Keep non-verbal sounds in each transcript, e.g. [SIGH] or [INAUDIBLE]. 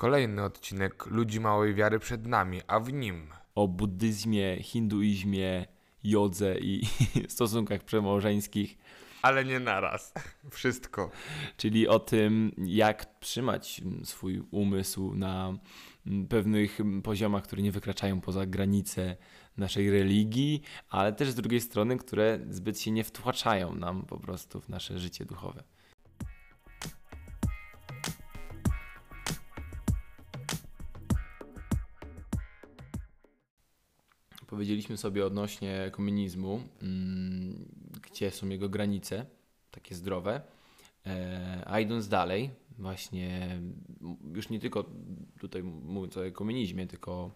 Kolejny odcinek Ludzi Małej Wiary przed nami, a w nim o buddyzmie, hinduizmie, jodze i [LAUGHS] stosunkach przemałżeńskich. Ale nie naraz. Wszystko. Czyli o tym, jak trzymać swój umysł na pewnych poziomach, które nie wykraczają poza granice naszej religii, ale też z drugiej strony, które zbyt się nie wtłaczają nam po prostu w nasze życie duchowe. Powiedzieliśmy sobie odnośnie komunizmu, mm, gdzie są jego granice, takie zdrowe, e, a idąc dalej, właśnie już nie tylko tutaj mówiąc o komunizmie, tylko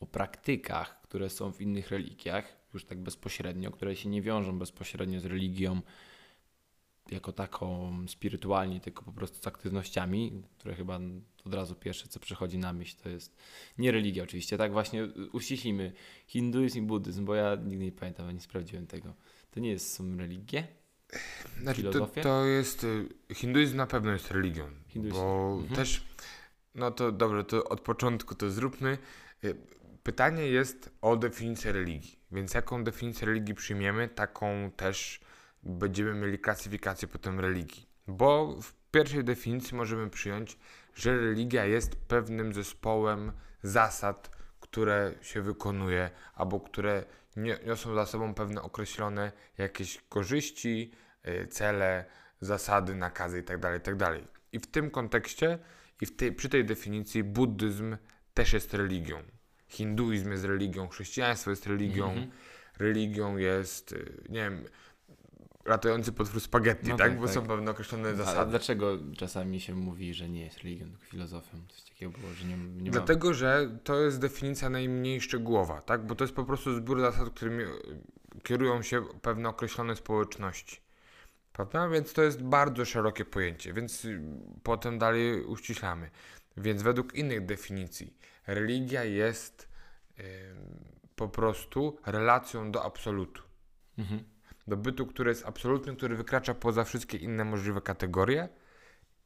o praktykach, które są w innych religiach, już tak bezpośrednio, które się nie wiążą bezpośrednio z religią jako taką spirytualnie, tylko po prostu z aktywnościami, które chyba od razu pierwsze, co przychodzi na myśl, to jest nie religia oczywiście, tak właśnie uściślimy hinduizm i buddyzm, bo ja nigdy nie pamiętam, nie sprawdziłem tego. To nie jest, są religie? Znaczy, to, to, jest, y, hinduizm na pewno jest religią, hinduizm. bo mhm. też, no to dobrze, to od początku to zróbmy. Y, pytanie jest o definicję religii, więc jaką definicję religii przyjmiemy, taką też będziemy mieli klasyfikację potem religii. Bo w pierwszej definicji możemy przyjąć, że religia jest pewnym zespołem zasad, które się wykonuje, albo które niosą za sobą pewne określone jakieś korzyści, y, cele, zasady, nakazy itd. Tak itd. Tak I w tym kontekście i tej, przy tej definicji buddyzm też jest religią. Hinduizm jest religią, chrześcijaństwo jest religią, mm -hmm. religią jest, y, nie wiem, ratujący potwór spaghetti, no tak? tak? Bo tak. są pewne określone zasady. A dlaczego czasami się mówi, że nie jest religią, tylko filozofią? Coś takiego było, że nie, nie Dlatego, ma... że to jest definicja najmniej szczegółowa, tak? Bo to jest po prostu zbiór zasad, którymi kierują się pewne określone społeczności. Prawda? Więc to jest bardzo szerokie pojęcie, więc potem dalej uściślamy. Więc według innych definicji religia jest yy, po prostu relacją do absolutu. Mhm do bytu, który jest absolutny, który wykracza poza wszystkie inne możliwe kategorie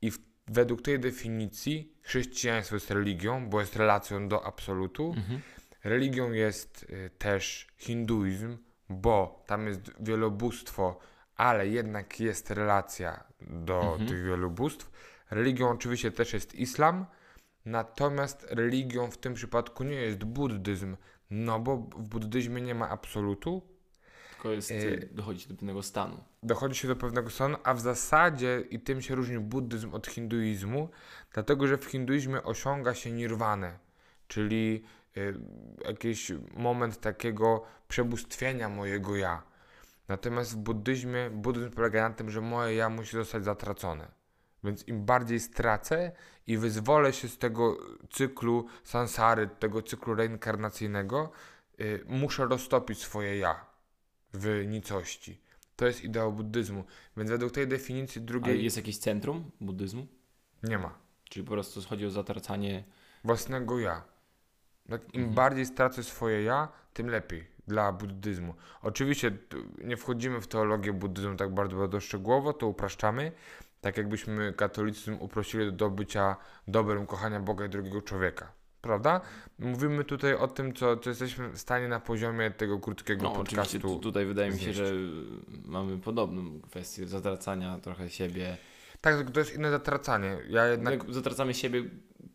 i w, według tej definicji chrześcijaństwo jest religią, bo jest relacją do absolutu. Mhm. Religią jest y, też hinduizm, bo tam jest wielobóstwo, ale jednak jest relacja do mhm. tych wielobóstw. Religią oczywiście też jest islam, natomiast religią w tym przypadku nie jest buddyzm, no bo w buddyzmie nie ma absolutu, tylko jest, y, dochodzi do pewnego stanu. Dochodzi się do pewnego stanu, a w zasadzie i tym się różni buddyzm od hinduizmu, dlatego że w hinduizmie osiąga się nirwanę, czyli y, jakiś moment takiego przebóstwienia mojego ja. Natomiast w buddyzmie, buddyzm polega na tym, że moje ja musi zostać zatracone. Więc im bardziej stracę i wyzwolę się z tego cyklu sansary, tego cyklu reinkarnacyjnego, y, muszę roztopić swoje ja w nicości. To jest ideał buddyzmu. Więc według tej definicji drugiej. Ale jest jakieś centrum buddyzmu? Nie ma. Czyli po prostu chodzi o zatracanie własnego ja. Im mhm. bardziej stracę swoje ja, tym lepiej dla buddyzmu. Oczywiście nie wchodzimy w teologię buddyzmu tak bardzo, bardzo szczegółowo, to upraszczamy. Tak jakbyśmy katolicyzm uprosili do bycia dobrem, kochania Boga i drugiego człowieka prawda? Mówimy tutaj o tym, co, co jesteśmy w stanie na poziomie tego krótkiego no, podcastu. Tu, tutaj wydaje mi się, że mamy podobną kwestię zatracania trochę siebie. Tak, to jest inne zatracanie. Ja jednak... Zatracamy siebie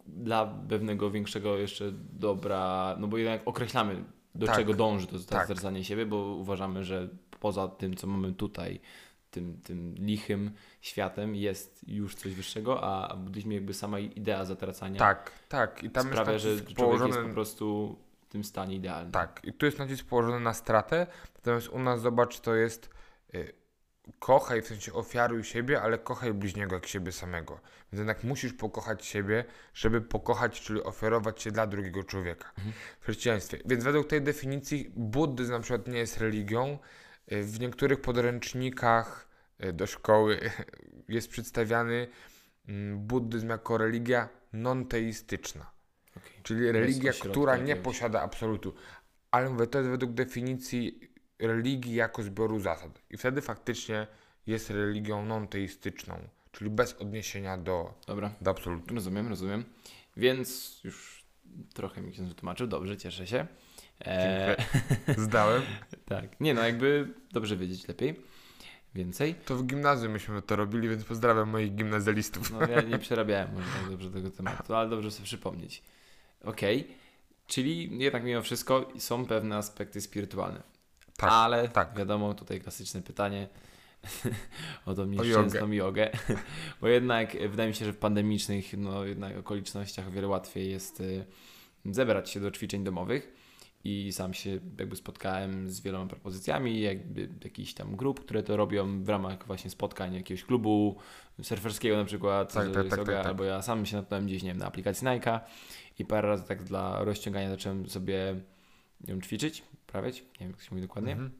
dla pewnego większego jeszcze dobra, no bo jednak określamy do tak, czego dąży to tak. zatracanie siebie, bo uważamy, że poza tym, co mamy tutaj, tym, tym lichym światem jest już coś wyższego, a w buddyzmie jakby sama idea zatracania tak, tak. I tam sprawia, jest że człowiek położony... jest po prostu w tym stanie idealnym. Tak, i tu jest nacisk położony na stratę, natomiast u nas zobacz, to jest y, kochaj, w sensie ofiaruj siebie, ale kochaj bliźniego jak siebie samego. Więc jednak musisz pokochać siebie, żeby pokochać, czyli ofiarować się dla drugiego człowieka mhm. w chrześcijaństwie. Więc według tej definicji buddyzm na przykład nie jest religią, w niektórych podręcznikach y, do szkoły [LAUGHS] jest przedstawiany mm, buddyzm jako religia non-teistyczna. Okay. Czyli religia, która nie posiada absolutu. Ale mówię, to jest według definicji religii jako zbioru zasad. I wtedy faktycznie jest religią non-teistyczną, czyli bez odniesienia do, Dobra. do absolutu. Rozumiem, rozumiem. Więc już trochę mi się wytłumaczył, dobrze, cieszę się. E, [LAUGHS] Zdałem. Tak, nie no, jakby dobrze wiedzieć lepiej. Więcej. To w gimnazjum myśmy to robili, więc pozdrawiam moich gimnazjalistów. No ja nie przerabiałem może tak dobrze tego tematu, ale dobrze sobie przypomnieć. Okej, czyli jednak mimo wszystko są pewne aspekty spirytualne. Tak, ale tak. wiadomo, tutaj klasyczne pytanie [LAUGHS] o tą nieszczęsną jogę. [LAUGHS] Bo jednak wydaje mi się, że w pandemicznych no, jednak okolicznościach o wiele łatwiej jest y, zebrać się do ćwiczeń domowych. I sam się jakby spotkałem z wieloma propozycjami, jakby jakichś tam grup, które to robią w ramach właśnie spotkań jakiegoś klubu surferskiego na przykład, Tak, tak, tak, tak, tak. albo ja sam się natknąłem gdzieś, nie wiem, na aplikacji Nike'a i parę razy tak dla rozciągania zacząłem sobie ją ćwiczyć, prawić, nie wiem jak to się mówi dokładnie. Mhm.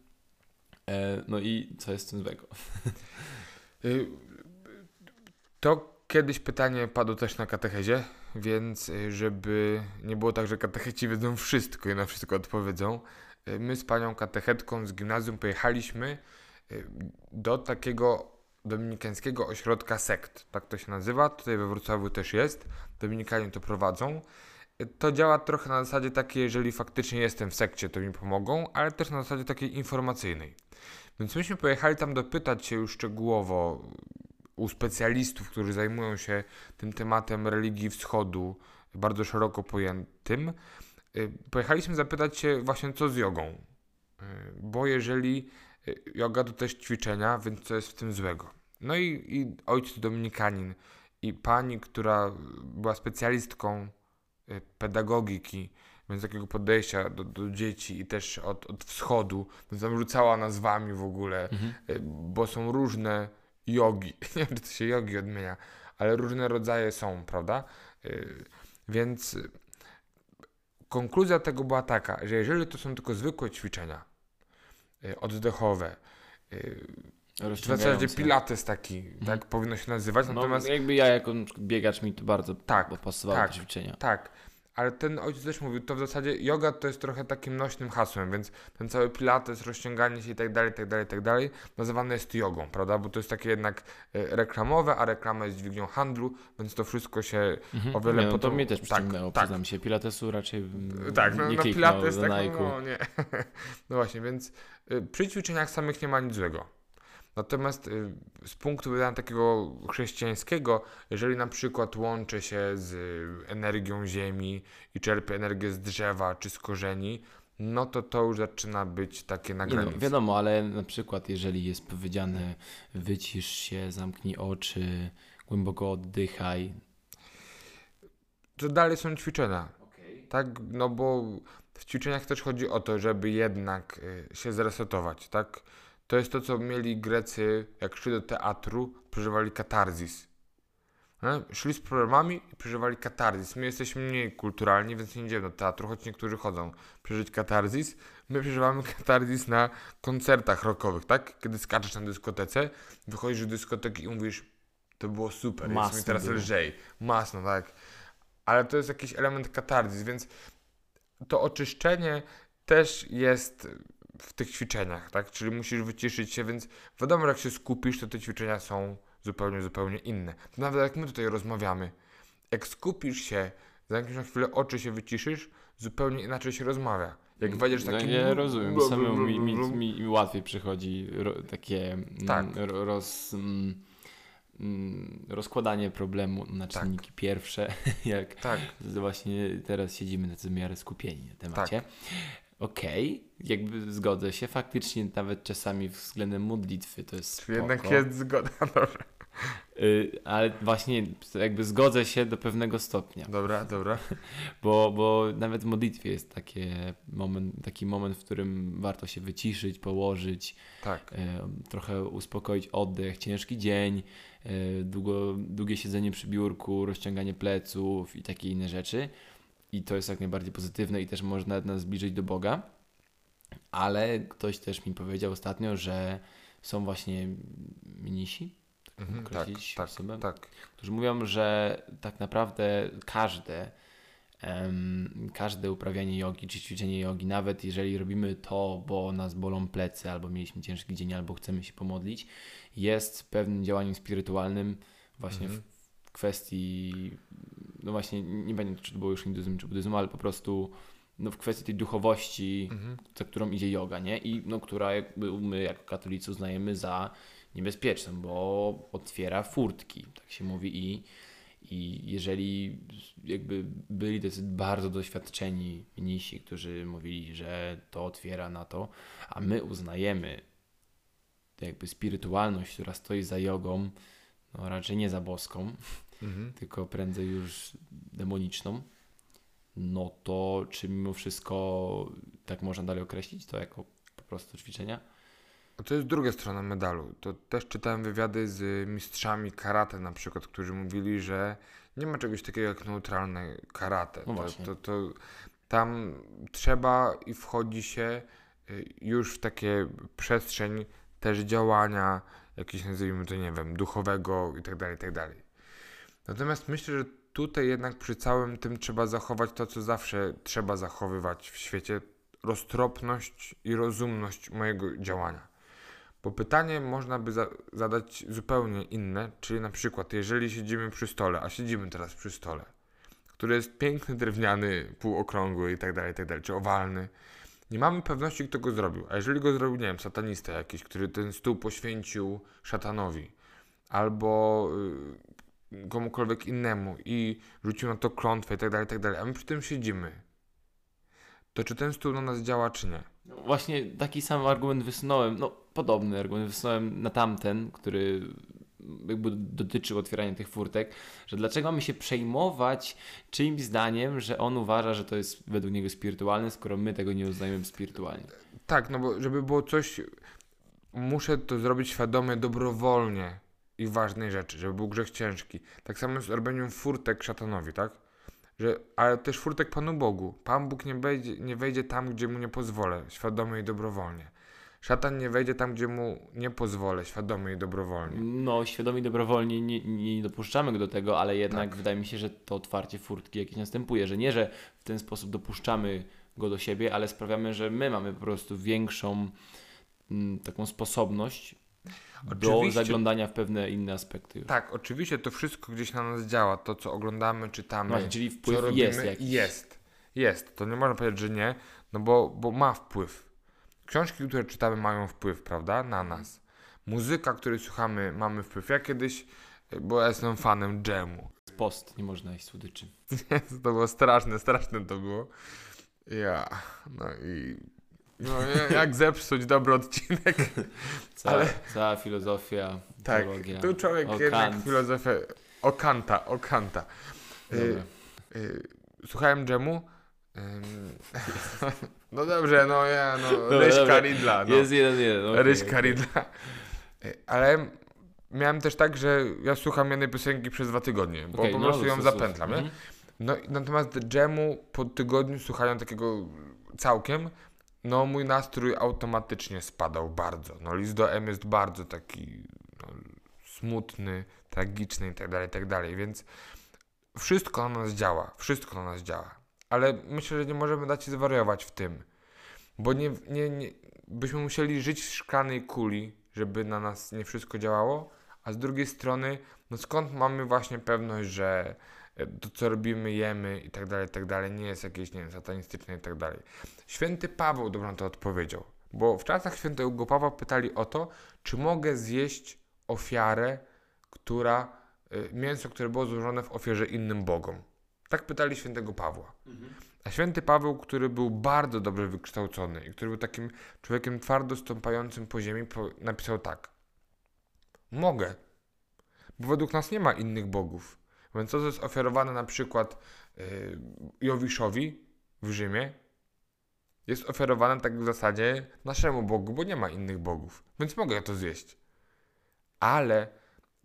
E, no i co jest w tym złego? [LAUGHS] Y, To kiedyś pytanie padło też na katechezie, więc y, żeby nie było tak, że katecheci wiedzą wszystko i na wszystko odpowiedzą, y, my z panią katechetką z gimnazjum pojechaliśmy y, do takiego dominikańskiego ośrodka sekt, tak to się nazywa, tutaj we Wrocławiu też jest, dominikanie to prowadzą. To działa trochę na zasadzie takiej, jeżeli faktycznie jestem w sekcie, to mi pomogą, ale też na zasadzie takiej informacyjnej. Więc myśmy pojechali tam dopytać się już szczegółowo u specjalistów, którzy zajmują się tym tematem religii wschodu, bardzo szeroko pojętym. Y, Pojechaliśmy zapytać się właśnie co z jogą. Y, Bo jeżeli y, yoga to też ćwiczenia, więc co jest w tym złego? No i, i ojciec dominikanin i pani, która była specjalistką pedagogiki, więc takiego podejścia do, do dzieci i też od, od wschodu, więc tam rzucała nazwami w ogóle, y, bo są różne jogi. [LAUGHS] Nie wiem, czy to się jogi odmienia, ale różne rodzaje są, prawda? Y, Więc konkluzja tego była taka, że jeżeli to są tylko zwykłe ćwiczenia y, oddechowe, y, w zasadzie pilates taki, tak powinno się nazywać, No, natomiast jakby ja jako biegacz mi to bardzo Tak, pasowało tak. ćwiczenia. Tak, ale ten ojciec też mówił, to w zasadzie yoga to jest trochę takim nośnym hasłem, więc ten cały pilates, rozciąganie się i tak dalej, tak dalej, tak dalej, nazywane jest jogą, prawda? Bo to jest takie jednak e, reklamowe, a reklama jest dźwignią handlu, więc to wszystko się Mhm. o wiele nie, no to potom- mnie też tak, przyciągnęło, tak. przyznam się. Pilatesu raczej Tak, no, nie kliknął pilates tak, Nike'u. no nie. [LAUGHS] No właśnie, więc y, przy ćwiczeniach samych nie ma nic złego. Natomiast y, z punktu widzenia takiego chrześcijańskiego, jeżeli na przykład łączę się z y, energią ziemi i czerpię energię z drzewa czy z korzeni, no to to już zaczyna być takie na Nie no, wiadomo, ale na przykład jeżeli jest powiedziane wycisz się, zamknij oczy, głęboko oddychaj. To dalej są ćwiczenia. Tak, no bo w ćwiczeniach też chodzi o to, żeby jednak y, się zresetować, tak? To jest to, co mieli Grecy, jak szli do teatru, przeżywali katarzis. Nie? Szli z problemami i przeżywali katarzis. My jesteśmy mniej kulturalni, więc nie idziemy do teatru, choć niektórzy chodzą przeżyć katarzis. My przeżywamy [LAUGHS] katarzis na koncertach rockowych, tak? Kiedy skaczesz na dyskotece, wychodzisz do dyskoteki i mówisz, to było super, jest Masno mi teraz było. lżej. Masno, tak. Ale to jest jakiś element katarzis, więc to oczyszczenie też jest w tych ćwiczeniach, tak? Czyli musisz wyciszyć się, więc wiadomo, jak się skupisz, to te ćwiczenia są zupełnie, zupełnie inne. Nawet jak my tutaj rozmawiamy, jak skupisz się, zamkniesz na chwilę oczy, się wyciszysz, zupełnie inaczej się rozmawia. Jak wejdziesz No, taki... ja rozumiem, samemu mi, mi, mi, łatwiej przychodzi ro, takie mm, Tak. ro, roz, mm, mm, rozkładanie problemu na czynniki pierwsze, [LAUGHS] jak Tak, właśnie teraz siedzimy na w miarę skupieni na temacie. Okej, jakby zgodzę się, faktycznie nawet czasami względem modlitwy to jest spoko. jednak jest zgoda. [LAUGHS] Dobra, Y, ale właśnie jakby zgodzę się do pewnego stopnia, dobra, dobra. [LAUGHS] bo, bo nawet w modlitwie jest takie moment, taki moment, w którym warto się wyciszyć, położyć, Tak, e, trochę uspokoić oddech, ciężki dzień, e, długo, długie siedzenie przy biurku, rozciąganie pleców i takie inne rzeczy. I to jest jak najbardziej pozytywne i też może nawet nas zbliżyć do Boga. Ale ktoś też mi powiedział ostatnio, że są właśnie mnisi, mhm, tak, określić tak, osobę? tak. którzy mówią, że tak naprawdę każde, em, każde uprawianie jogi czy ćwiczenie jogi, nawet jeżeli robimy to, bo nas bolą plecy, albo mieliśmy ciężki dzień, albo chcemy się pomodlić, jest pewnym działaniem spirytualnym właśnie Mhm. w kwestii no właśnie, nie pamiętam czy to było już hinduizm czy buddyzm, ale po prostu no w kwestii tej duchowości, Mhm. za którą idzie yoga, nie? I no, która jakby my jako katolicy uznajemy za niebezpieczną, bo otwiera furtki, tak się mówi i i jeżeli jakby byli tacy bardzo doświadczeni mnisi, którzy mówili, że to otwiera na to, a my uznajemy jakby spirytualność, która stoi za jogą, no raczej nie za boską, Mhm. tylko prędzej już demoniczną, no to czy mimo wszystko tak można dalej określić to jako po prostu ćwiczenia? A to jest druga strona medalu. To też czytałem wywiady z mistrzami karate na przykład, którzy mówili, że nie ma czegoś takiego jak neutralne karate. No to, to, to tam trzeba i wchodzi się y, już w takie przestrzeń też działania, jakieś nazwijmy to, nie wiem, duchowego i tak dalej, i tak dalej. Natomiast myślę, że tutaj jednak przy całym tym trzeba zachować to, co zawsze trzeba zachowywać w świecie, roztropność i rozumność mojego działania. Bo pytanie można by za zadać zupełnie inne, czyli na przykład, jeżeli siedzimy przy stole, a siedzimy teraz przy stole, który jest piękny, drewniany, półokrągły i tak dalej, tak dalej, czy owalny, nie mamy pewności, kto go zrobił. A jeżeli go zrobił, nie wiem, satanista jakiś, który ten stół poświęcił szatanowi, albo y, komukolwiek innemu i rzucił na to klątwę i tak dalej, i tak dalej, a my przy tym siedzimy, to czy ten stół na nas działa, czy nie? No właśnie taki sam argument wysunąłem, no podobny argument wysunąłem na tamten, który jakby dotyczył otwierania tych furtek, że dlaczego mamy się przejmować czyimś zdaniem, że on uważa, że to jest według niego spirytualne, skoro my tego nie uznajemy spirytualnie. Tak, no bo żeby było coś, muszę to zrobić świadomie, dobrowolnie i ważnej rzeczy, żeby był grzech ciężki. Tak samo z robieniem furtek szatanowi, tak? Że, ale też furtek Panu Bogu. Pan Bóg nie wejdzie, nie wejdzie tam, gdzie mu nie pozwolę, świadomie i dobrowolnie. Szatan nie wejdzie tam, gdzie mu nie pozwolę, świadomie i dobrowolnie. No, świadomie i dobrowolnie nie, nie dopuszczamy go do tego, ale jednak Tak. wydaje mi się, że to otwarcie furtki jakieś następuje, że nie, że w ten sposób dopuszczamy go do siebie, ale sprawiamy, że my mamy po prostu większą mm, taką sposobność do Oczywiście- zaglądania w pewne inne aspekty. Już. Tak, oczywiście to wszystko gdzieś na nas działa. To, co oglądamy, czytamy, Właśnie, czyli wpływ robimy, jest jakiś. Jest. Jest. To nie można powiedzieć, że nie, no bo, bo ma wpływ. Książki, które czytamy, mają wpływ, prawda, na nas. Muzyka, której słuchamy, mamy wpływ. Ja kiedyś, bo ja jestem fanem dżemu. Post, nie można jeść słodyczy. [LAUGHS] to było straszne, straszne to było. Ja, no i... No, ja- jak zepsuć dobry odcinek. [LAUGHS] Cała, Ale- cała filozofia, Tak, teologia. tu człowiek o jednak Kant. filozofię... O Kanta, o Kanta. Y. Y, słuchałem dżemu. Ym, [LAUGHS] no dobrze, no ja, no, Dobra, Ryśka. Ridla, no. Jest jeden, jeden. okej, Ryśka. Ridla. Y, Ale miałem też tak, że ja słucham jednej piosenki przez dwa tygodnie, bo Okej, po no, prostu ją luz, luz, zapętlam, mhm. No, natomiast dżemu po tygodniu słuchania takiego całkiem, no mój nastrój automatycznie spadał bardzo. No list do M jest bardzo taki no, smutny, tragiczny i tak dalej, i tak więc wszystko na nas działa, wszystko na nas działa. Ale myślę, że nie możemy dać się zwariować w tym, bo nie, nie, nie, byśmy musieli żyć w szklanej kuli, żeby na nas nie wszystko działało, a z drugiej strony, no skąd mamy właśnie pewność, że to, co robimy, jemy i tak dalej, tak dalej, nie jest jakieś, nie wiem, satanistyczne i tak dalej. Święty Paweł dobrze na to odpowiedział, bo w czasach świętego Pawła pytali o to, czy mogę zjeść ofiarę, która, y, mięso, które było złożone w ofierze innym bogom. Tak pytali świętego Pawła. A święty Paweł, który był bardzo dobrze wykształcony i który był takim człowiekiem twardo stąpającym po ziemi, napisał tak. Mogę, bo według nas nie ma innych bogów. Więc to, co jest ofiarowane na przykład y, Jowiszowi w Rzymie, jest ofiarowane tak w zasadzie naszemu Bogu, bo nie ma innych bogów. Więc mogę to zjeść. Ale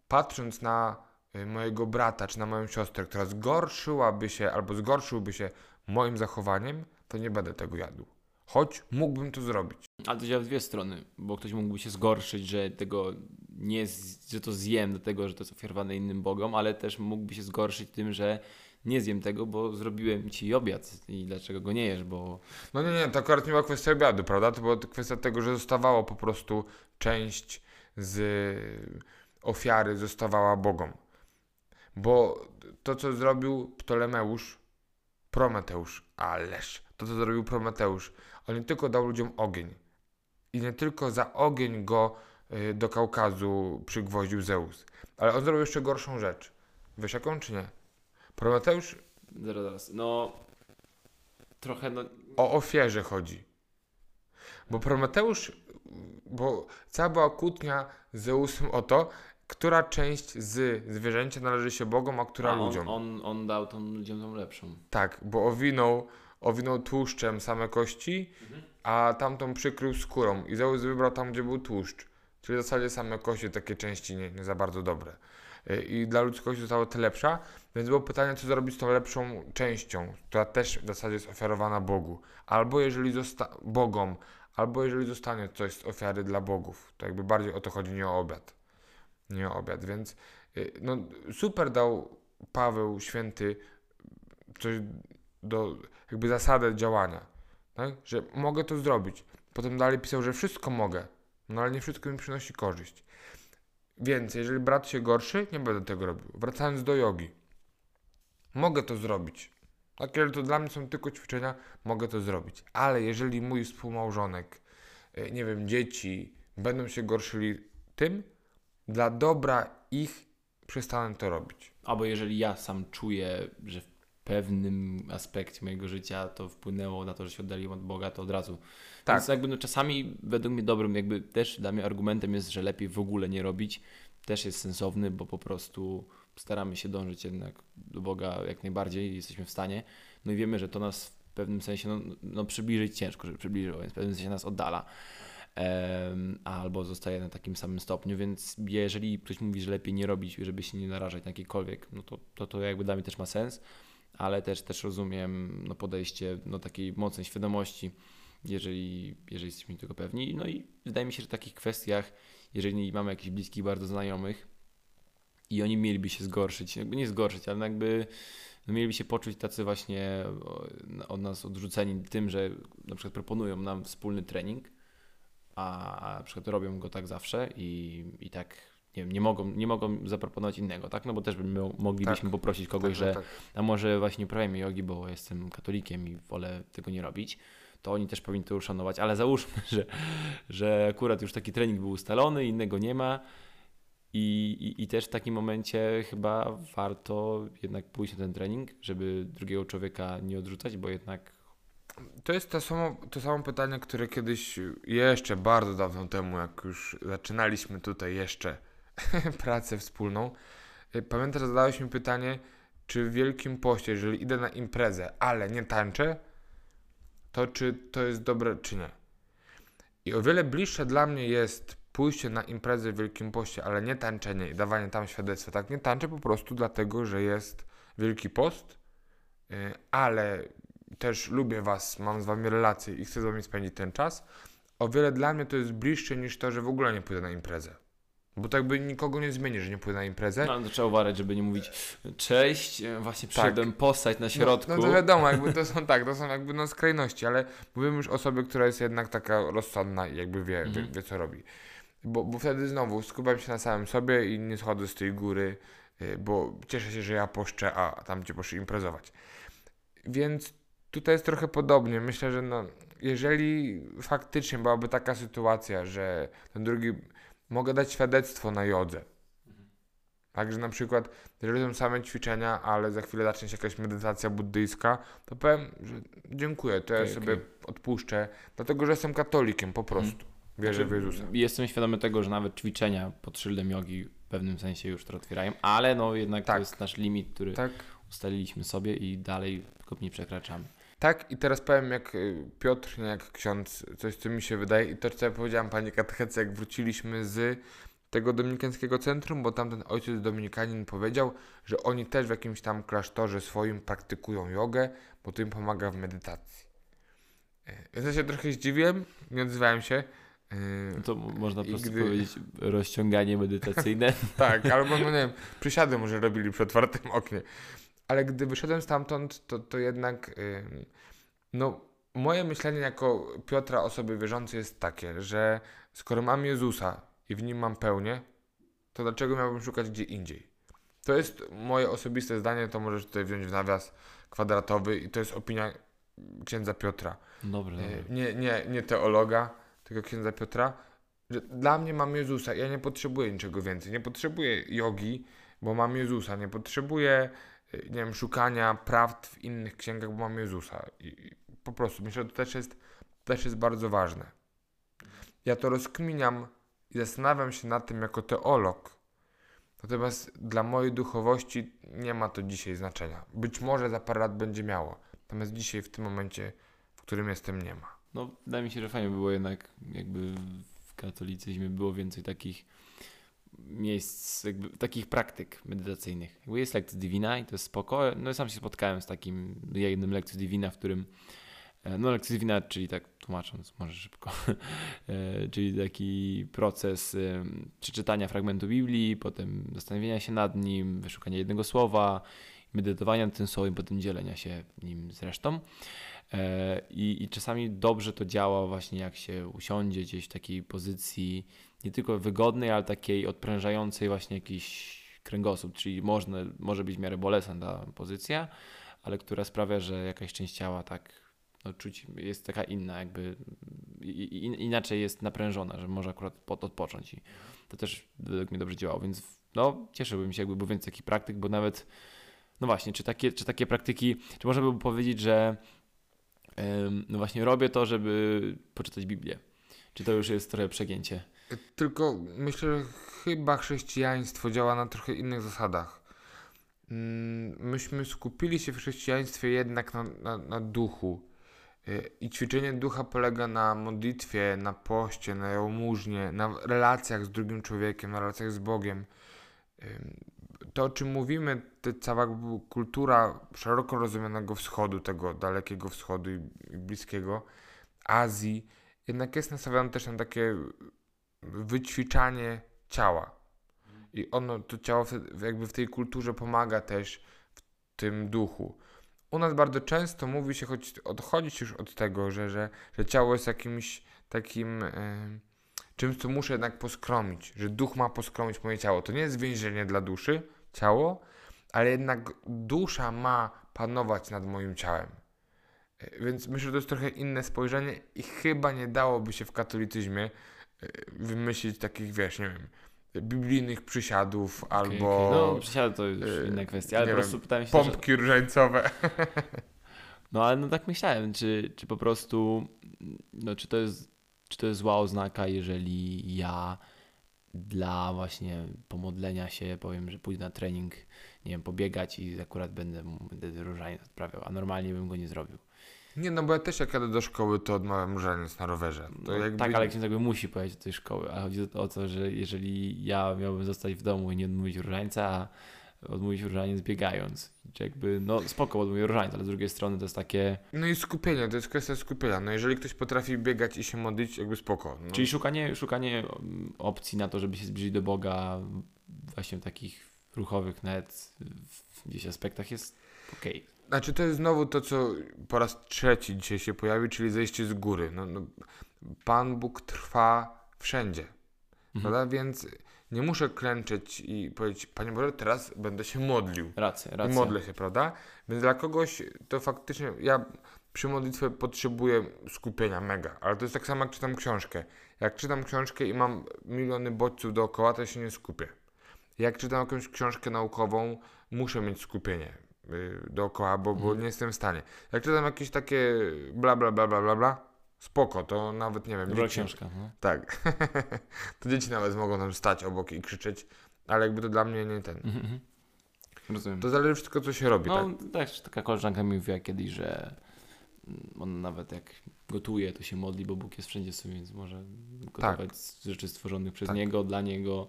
patrząc na y, mojego brata czy na moją siostrę, która zgorszyłaby się albo zgorszyłby się moim zachowaniem, to nie będę tego jadł. Choć mógłbym to zrobić. Ale to działa w dwie strony, bo ktoś mógłby się zgorszyć, że tego nie, że to zjem do tego, że to jest ofiarowane innym bogom, ale też mógłby się zgorszyć tym, że nie zjem tego, bo zrobiłem ci obiad i dlaczego go nie jesz, bo No nie, nie, to akurat nie była kwestia obiadu, prawda? To była kwestia tego, że zostawało po prostu część z ofiary zostawała Bogom. Bo to, co zrobił Ptolemeusz, Prometeusz, ależ, to, co zrobił Prometeusz, on nie tylko dał ludziom ogień i nie tylko za ogień go y, do Kaukazu przygwoździł Zeus, ale on zrobił jeszcze gorszą rzecz. Wiesz jaką, czy nie? Prometeusz Zaraz, zaraz. No, trochę, no, o ofierze chodzi. Bo Prometeusz, bo cała była kłótnia z Zeusem o to, która część z zwierzęcia należy się Bogom, a która a on, ludziom. on, on dał tą ludziom tą lepszą. Tak, bo owinął, owinął tłuszczem same kości, a tamtą przykrył skórą. I Zeus wybrał tam, gdzie był tłuszcz. Czyli w zasadzie same kości, takie części nie, nie za bardzo dobre. Y, I dla ludzkości została te lepsza, więc było pytanie, co zrobić z tą lepszą częścią, która też w zasadzie jest ofiarowana Bogu. Albo jeżeli zosta- Bogom, albo jeżeli zostanie coś z ofiary dla bogów. To jakby bardziej o to chodzi, nie o obiad. Nie o obiad, więc y, no, super dał Paweł święty coś do jakby zasadę działania, tak? że mogę to zrobić. Potem dalej pisał, że wszystko mogę, no ale nie wszystko mi przynosi korzyść. Więc jeżeli brat się gorszy, nie będę tego robił. Wracając do jogi, mogę to zrobić. Tak, jeżeli to dla mnie są tylko ćwiczenia, mogę to zrobić. Ale jeżeli mój współmałżonek, y, nie wiem, dzieci będą się gorszyli tym, dla dobra ich przestanę to robić. Albo jeżeli ja sam czuję, że pewnym aspekcie mojego życia to wpłynęło na to, że się oddaliłem od Boga, to od razu. Tak. Więc jakby no czasami według mnie dobrym, jakby też dla mnie argumentem jest, że lepiej w ogóle nie robić. Też jest sensowny, bo po prostu staramy się dążyć jednak do Boga jak najbardziej i jesteśmy w stanie. No i wiemy, że to nas w pewnym sensie no, no przybliżyć ciężko, żeby przybliżyło, więc w pewnym sensie nas oddala. Albo zostaje na takim samym stopniu, więc jeżeli ktoś mówi, że lepiej nie robić, żeby się nie narażać na jakikolwiek, no to, to, to jakby dla mnie też ma sens, ale też, też rozumiem no, podejście no, takiej mocnej świadomości, jeżeli, jeżeli jesteśmy tego pewni. No i wydaje mi się, że w takich kwestiach, jeżeli mamy jakichś bliskich bardzo znajomych i oni mieliby się zgorszyć, jakby nie zgorszyć, ale jakby no, mieliby się poczuć tacy właśnie od nas odrzuceni tym, że na przykład proponują nam wspólny trening, a na przykład robią go tak zawsze i, i tak nie, wiem, nie, mogą, nie mogą zaproponować innego, tak? No bo też by my moglibyśmy poprosić kogoś, że tak. a może właśnie uprawiamy jogi, bo jestem katolikiem i wolę tego nie robić, to oni też powinni to uszanować, ale załóżmy, [LAUGHS] że, że akurat już taki trening był ustalony, innego nie ma i, i, i też w takim momencie chyba warto jednak pójść na ten trening, żeby drugiego człowieka nie odrzucać, bo jednak To jest to samo, to samo pytanie, które kiedyś, jeszcze bardzo dawno temu, jak już zaczynaliśmy tutaj jeszcze [LAUGHS] pracę wspólną, y, pamiętasz, zadałeś mi pytanie, czy w Wielkim Poście, jeżeli idę na imprezę, ale nie tańczę, to czy to jest dobre, czy nie. I o wiele bliższe dla mnie jest pójście na imprezę w Wielkim Poście, ale nie tańczenie i dawanie tam świadectwa. Tak, nie tańczę po prostu dlatego, że jest Wielki Post, y, ale też lubię Was, mam z Wami relacje i chcę z Wami spędzić ten czas. O wiele dla mnie to jest bliższe niż to, że w ogóle nie pójdę na imprezę. Bo tak by nikogo nie zmieni, że nie pójdę na imprezę. no, to trzeba uważać, żeby nie mówić cześć, e, właśnie przyszedłem postać na środku. No, no to wiadomo, jakby to są tak, to są jakby no skrajności, ale mówimy już o sobie, która jest jednak taka rozsądna i jakby wie, wie, Mhm. wie co robi. Bo, bo wtedy znowu skupiam się na samym sobie i nie schodzę z tej góry, y, bo cieszę się, że ja poszczę, a tam gdzie poszli imprezować. Więc tutaj jest trochę podobnie. Myślę, że no, jeżeli faktycznie byłaby taka sytuacja, że ten drugi mogę dać świadectwo na jodze. Także na przykład, jeżeli są same ćwiczenia, ale za chwilę zacznie się jakaś medytacja buddyjska, to powiem, że dziękuję, to ja Okej, sobie okej. odpuszczę, dlatego że jestem katolikiem po prostu. Wierzę w Jezusa. Jestem świadomy tego, że nawet ćwiczenia pod szyldem jogi w pewnym sensie już to otwierają, ale no jednak Tak. to jest nasz limit, który Tak, ustaliliśmy sobie i dalej go nie przekraczamy. Tak i teraz powiem jak y, Piotr, nie jak ksiądz, coś co mi się wydaje i to co ja powiedziałam pani katechece, jak wróciliśmy z tego dominikańskiego centrum, bo tamten ojciec dominikanin powiedział, że oni też w jakimś tam klasztorze swoim praktykują jogę, bo to im pomaga w medytacji. Więc ja się trochę zdziwiłem, nie odzywałem się. No to można po prostu gdy- powiedzieć rozciąganie medytacyjne. [LAUGHS] Tak, albo no nie wiem, przysiady może robili przy otwartym oknie. Ale gdy wyszedłem stamtąd, to, to jednak no moje myślenie jako Piotra osoby wierzącej jest takie, że skoro mam Jezusa i w nim mam pełnię, to dlaczego miałbym szukać gdzie indziej? To jest moje osobiste zdanie, to możesz tutaj wziąć w nawias kwadratowy i to jest opinia księdza Piotra. E, dobrze. Nie, nie, nie teologa, tylko księdza Piotra. Że dla mnie mam Jezusa, ja nie potrzebuję niczego więcej. Nie potrzebuję jogi, bo mam Jezusa. Nie potrzebuję, nie wiem, szukania prawd w innych księgach, bo mam Jezusa. I, po prostu myślę, że to też jest, też jest bardzo ważne. Ja to rozkminiam i zastanawiam się nad tym jako teolog. Natomiast dla mojej duchowości nie ma to dzisiaj znaczenia. Być może za parę lat będzie miało. Natomiast dzisiaj, w tym momencie, w którym jestem, nie ma. No, wydaje mi się, że fajnie by było jednak, jakby w katolicyzmie było więcej takich miejsc, takich praktyk medytacyjnych. Jakby jest lekcja Divina i to jest spoko. No, sam się spotkałem z takim jednym lekcją Divina, w którym e, no, lekcja Divina, czyli tak tłumacząc, może szybko, [LAUGHS] e, czyli taki proces e, przeczytania fragmentu Biblii, potem zastanowienia się nad nim, wyszukania jednego słowa, medytowania nad tym słowem, potem dzielenia się nim z resztą. I, I czasami dobrze to działa właśnie jak się usiądzie gdzieś w takiej pozycji nie tylko wygodnej, ale takiej odprężającej właśnie jakiś kręgosłup, czyli można, może być w miarę bolesna ta pozycja, ale która sprawia, że jakaś część ciała tak no, czuć jest taka inna, jakby i, i, inaczej jest naprężona, że może akurat pod, odpocząć i to też według mnie dobrze działało, więc no cieszyłbym się jakby był więcej takich praktyk, bo nawet no właśnie, czy takie, czy takie praktyki, czy można by powiedzieć, że no właśnie robię to, żeby poczytać Biblię. Czy to już jest trochę przegięcie? Tylko myślę, że chyba chrześcijaństwo działa na trochę innych zasadach. Mm, Myśmy skupili się w chrześcijaństwie jednak na, na, na duchu. Y, I ćwiczenie ducha polega na modlitwie, na poście, na jałmużnie, na relacjach z drugim człowiekiem, na relacjach z Bogiem. To, o czym mówimy, to cała kultura szeroko rozumianego wschodu, tego dalekiego wschodu i bliskiego, Azji, jednak jest nastawiona też na takie wyćwiczanie ciała. I ono, to ciało jakby w tej kulturze pomaga też w tym duchu. U nas bardzo często mówi się, choć odchodzi się już od tego, że, że, że ciało jest jakimś takim e, czymś, co muszę jednak poskromić, że duch ma poskromić moje ciało. To nie jest więzienie dla duszy, ciało, ale jednak dusza ma panować nad moim ciałem. E, Więc myślę, że to jest trochę inne spojrzenie i chyba nie dałoby się w katolicyzmie wymyślić takich, wiesz, nie wiem, biblijnych przysiadów Okej, albo okej. No, przysiady to już yy, inna kwestia, ale po wiem, prostu pytałem się, że... pompki różańcowe. [LAUGHS] No ale no tak myślałem, czy, czy po prostu, no czy to jest, czy to jest zła oznaka, jeżeli ja dla właśnie pomodlenia się powiem, że pójdę na trening, nie wiem, pobiegać i akurat będę, będę różaniec odprawiał, a normalnie bym go nie zrobił. Nie, no bo ja też jak jadę do szkoły, to odmawiam różaniec na rowerze. No, jakby... Tak, ale ksiądz jakby musi pojechać do tej szkoły, a chodzi o to, że jeżeli ja miałbym zostać w domu i nie odmówić różańca, a odmówić różaniec biegając, czy jakby, no spoko, odmówię różaniec, ale z drugiej strony to jest takie, No i skupienie, to jest kwestia skupienia. No jeżeli ktoś potrafi biegać i się modlić, jakby spoko. No. Czyli szukanie, szukanie opcji na to, żeby się zbliżyć do Boga właśnie w takich ruchowych nawet w gdzieś aspektach jest okej. Znaczy to jest znowu to, co po raz trzeci dzisiaj się pojawi, czyli zejście z góry. No, no, Pan Bóg trwa wszędzie, Mhm. prawda? Więc nie muszę klęczeć i powiedzieć, Panie Boże, teraz będę się modlił. Racja, I racja. modlę się, prawda? Więc dla kogoś to faktycznie, ja przy modlitwie potrzebuję skupienia mega, ale to jest tak samo jak czytam książkę. Jak czytam książkę i mam miliony bodźców dookoła, to się nie skupię. Jak czytam jakąś książkę naukową, muszę mieć skupienie dookoła, bo, bo Mhm. nie jestem w stanie. Jak czytam jakieś takie bla bla bla bla bla bla, spoko, to nawet nie wiem. Dobra dzieci- książka. No. Tak. [LAUGHS] to dzieci nawet mogą tam stać obok i krzyczeć, ale jakby to dla mnie nie ten. Mhm, mhm. Rozumiem. To zależy wszystko, co się robi, tak? No też taka koleżanka mi mówiła kiedyś, że mm, on nawet jak gotuje, to się modli, bo Bóg jest wszędzie sobie, więc może gotować z rzeczy stworzonych przez Tak. Niego, dla Niego,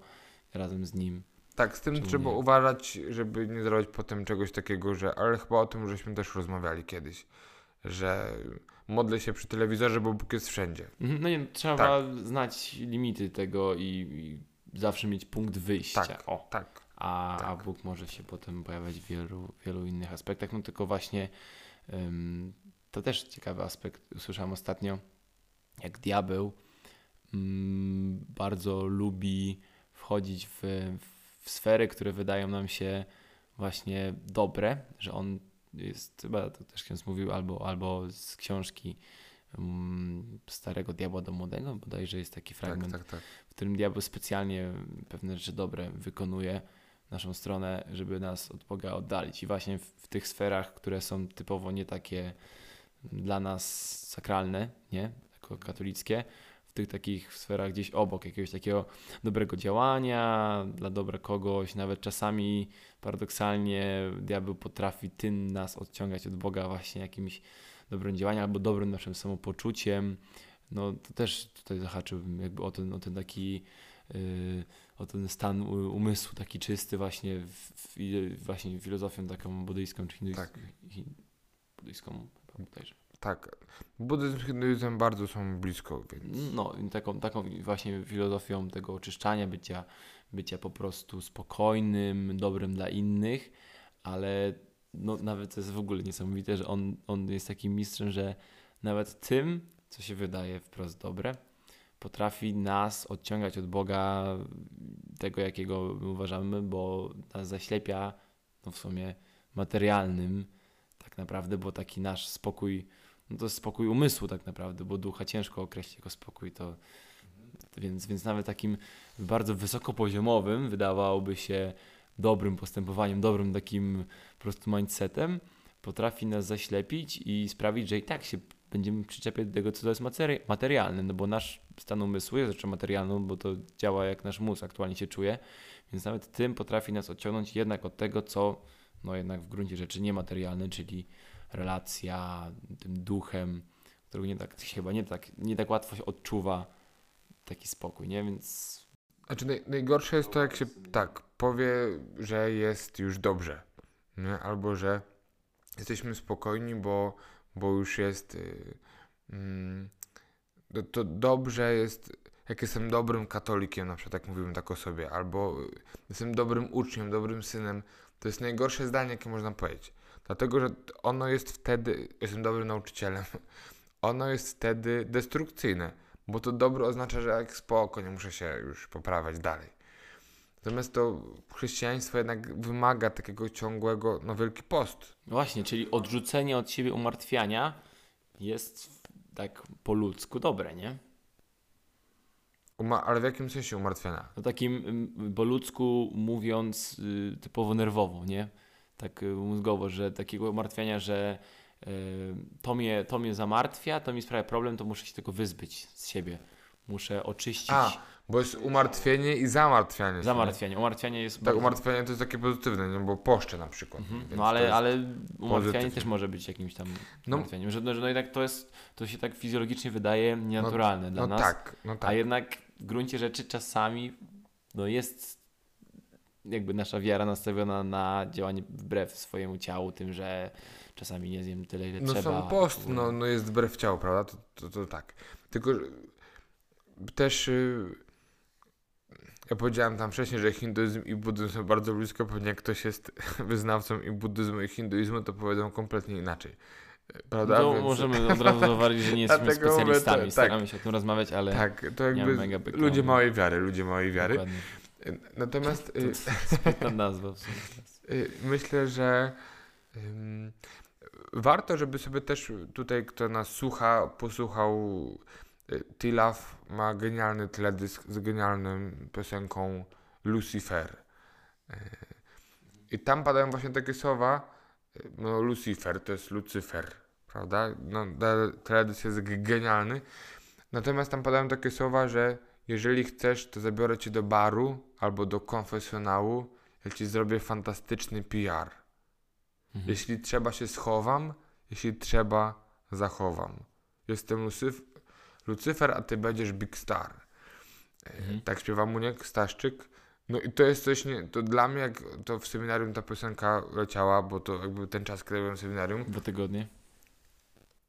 razem z Nim. Tak, z tym trzeba nie? uważać, żeby nie zrobić potem czegoś takiego, że. Ale chyba o tym żeśmy też rozmawiali kiedyś, że modlę się przy telewizorze, bo Bóg jest wszędzie. Mhm, No nie, trzeba Tak. znać limity tego i, i zawsze mieć punkt wyjścia. Tak. O. Tak. a, a Tak. Bóg może się potem pojawiać w wielu, wielu innych aspektach. No tylko właśnie to też ciekawy aspekt. Usłyszałem ostatnio, jak diabeł ym, bardzo lubi wchodzić w, w sfery, które wydają nam się właśnie dobre, że on jest, chyba to też ksiądz mówił, albo, albo z książki um, Starego Diabła do Młodego, bodajże jest taki fragment, Tak, tak, tak. w którym diabeł specjalnie pewne rzeczy dobre wykonuje w naszą stronę, żeby nas od Boga oddalić. I właśnie w, w tych sferach, które są typowo nie takie dla nas sakralne, nie, jako katolickie, w tych takich sferach gdzieś obok jakiegoś takiego dobrego działania, dla dobra kogoś, nawet czasami paradoksalnie diabeł potrafi tym nas odciągać od Boga właśnie jakimś dobrym działaniem albo dobrym naszym samopoczuciem. No to też tutaj zahaczyłbym jakby o ten, o ten taki yy, o ten stan umysłu taki czysty właśnie w, w, właśnie filozofią taką buddyjską czy hinduiską. Tak. Hin, buddyjską bodajże. Tak. Buddyzm z hinduizmem bardzo są blisko, więc No, i taką, taką właśnie filozofią tego oczyszczania, bycia, bycia po prostu spokojnym, dobrym dla innych, ale no, nawet to jest w ogóle niesamowite, że on, on jest takim mistrzem, że nawet tym, co się wydaje wprost dobre, potrafi nas odciągać od Boga, tego jakiego my uważamy, bo nas zaślepia no w sumie materialnym tak naprawdę, bo taki nasz spokój no to jest spokój umysłu tak naprawdę, bo ducha ciężko określić jako spokój, to więc, więc nawet takim bardzo wysokopoziomowym wydawałoby się dobrym postępowaniem, dobrym takim po prostu mindsetem, potrafi nas zaślepić i sprawić, że i tak się będziemy przyczepiać do tego, co to jest materi- materialne, no bo nasz stan umysłu jest rzeczą materialną, bo to działa jak nasz mózg aktualnie się czuje, więc nawet tym potrafi nas odciągnąć jednak od tego, co no jednak w gruncie rzeczy niematerialne, czyli relacja, tym duchem, którego nie tak chyba nie tak, nie tak łatwo się odczuwa taki spokój, nie? Więc Znaczy naj, najgorsze jest to, jak się tak powie, że jest już dobrze, nie? albo że jesteśmy spokojni, bo, bo już jest. y, mm, to, to dobrze jest, jak jestem dobrym katolikiem, na przykład, jak mówimy tak o sobie, albo y, jestem dobrym uczniem, dobrym synem. To jest najgorsze zdanie, jakie można powiedzieć. Dlatego, że ono jest wtedy, jestem dobrym nauczycielem, [LAUGHS] ono jest wtedy destrukcyjne, bo to dobro oznacza, że jak spoko, nie muszę się już poprawiać dalej. Natomiast to chrześcijaństwo jednak wymaga takiego ciągłego, no wielki post. właśnie, czyli odrzucenie od siebie umartwiania jest tak po ludzku dobre, nie? Uma- ale w jakim sensie umartwiania? No takim ym, po ludzku mówiąc y, typowo nerwowo, nie? Tak y, mózgowo, że takiego umartwiania, że y, to, mnie, to mnie zamartwia, to mi sprawia problem, to muszę się tego wyzbyć z siebie. Muszę oczyścić A, bo jest umartwienie i zamartwianie. zamartwianie. Umartwianie jest? Tak, bardzo- umartwienie to jest takie pozytywne, nie? bo poszcze na przykład. Mhm. No ale, ale umartwianie pozytywne. też może być jakimś tam No- umartwianiem, że, no, że no jednak to jest, to się tak fizjologicznie wydaje nienaturalne dla No nas, tak, no tak. a jednak w gruncie rzeczy czasami no jest jakby nasza wiara nastawiona na działanie wbrew swojemu ciału, tym, że czasami nie zjem tyle, ile No trzeba. sam post no, no jest wbrew ciału, prawda? To, to, to tak. Tylko też y, ja powiedziałem tam wcześniej, że hinduizm i buddyzm są bardzo blisko, pewnie jak ktoś jest [LAUGHS] wyznawcą i buddyzmu i hinduizmu, to powiedzą kompletnie inaczej. Prawda? To Więc- możemy od razu zauważyć, że nie [LAUGHS] jesteśmy Dlatego mówię, specjalistami, tak. staramy się o tym rozmawiać, ale Tak, to jakby ludzie małej wiary, ludzie małej wiary. dokładnie. Natomiast y, Ta [LAUGHS] nazwa w sumie. Y, Myślę, że ym, warto, żeby sobie też tutaj, kto nas słucha, posłuchał. y, Tilaf ma genialny teledysk z genialną piosenką Lucifer. I tam padają właśnie takie słowa. No, Lucifer to jest Lucyfer, prawda? No, te- teledysk jest genialny. Natomiast tam padają takie słowa, że jeżeli chcesz, to zabiorę cię do baru albo do konfesjonału ja ci zrobię fantastyczny PR. Mhm. Jeśli trzeba się schowam, jeśli trzeba zachowam. Jestem Lucyf Lucyfer, a ty będziesz Big Star. E, Mhm. Tak śpiewa Muniek Staszczyk. No i to jest coś, nie, to dla mnie jak to w seminarium ta piosenka leciała, bo to jakby ten czas, kiedy byłem w seminarium, Dwa tygodnie.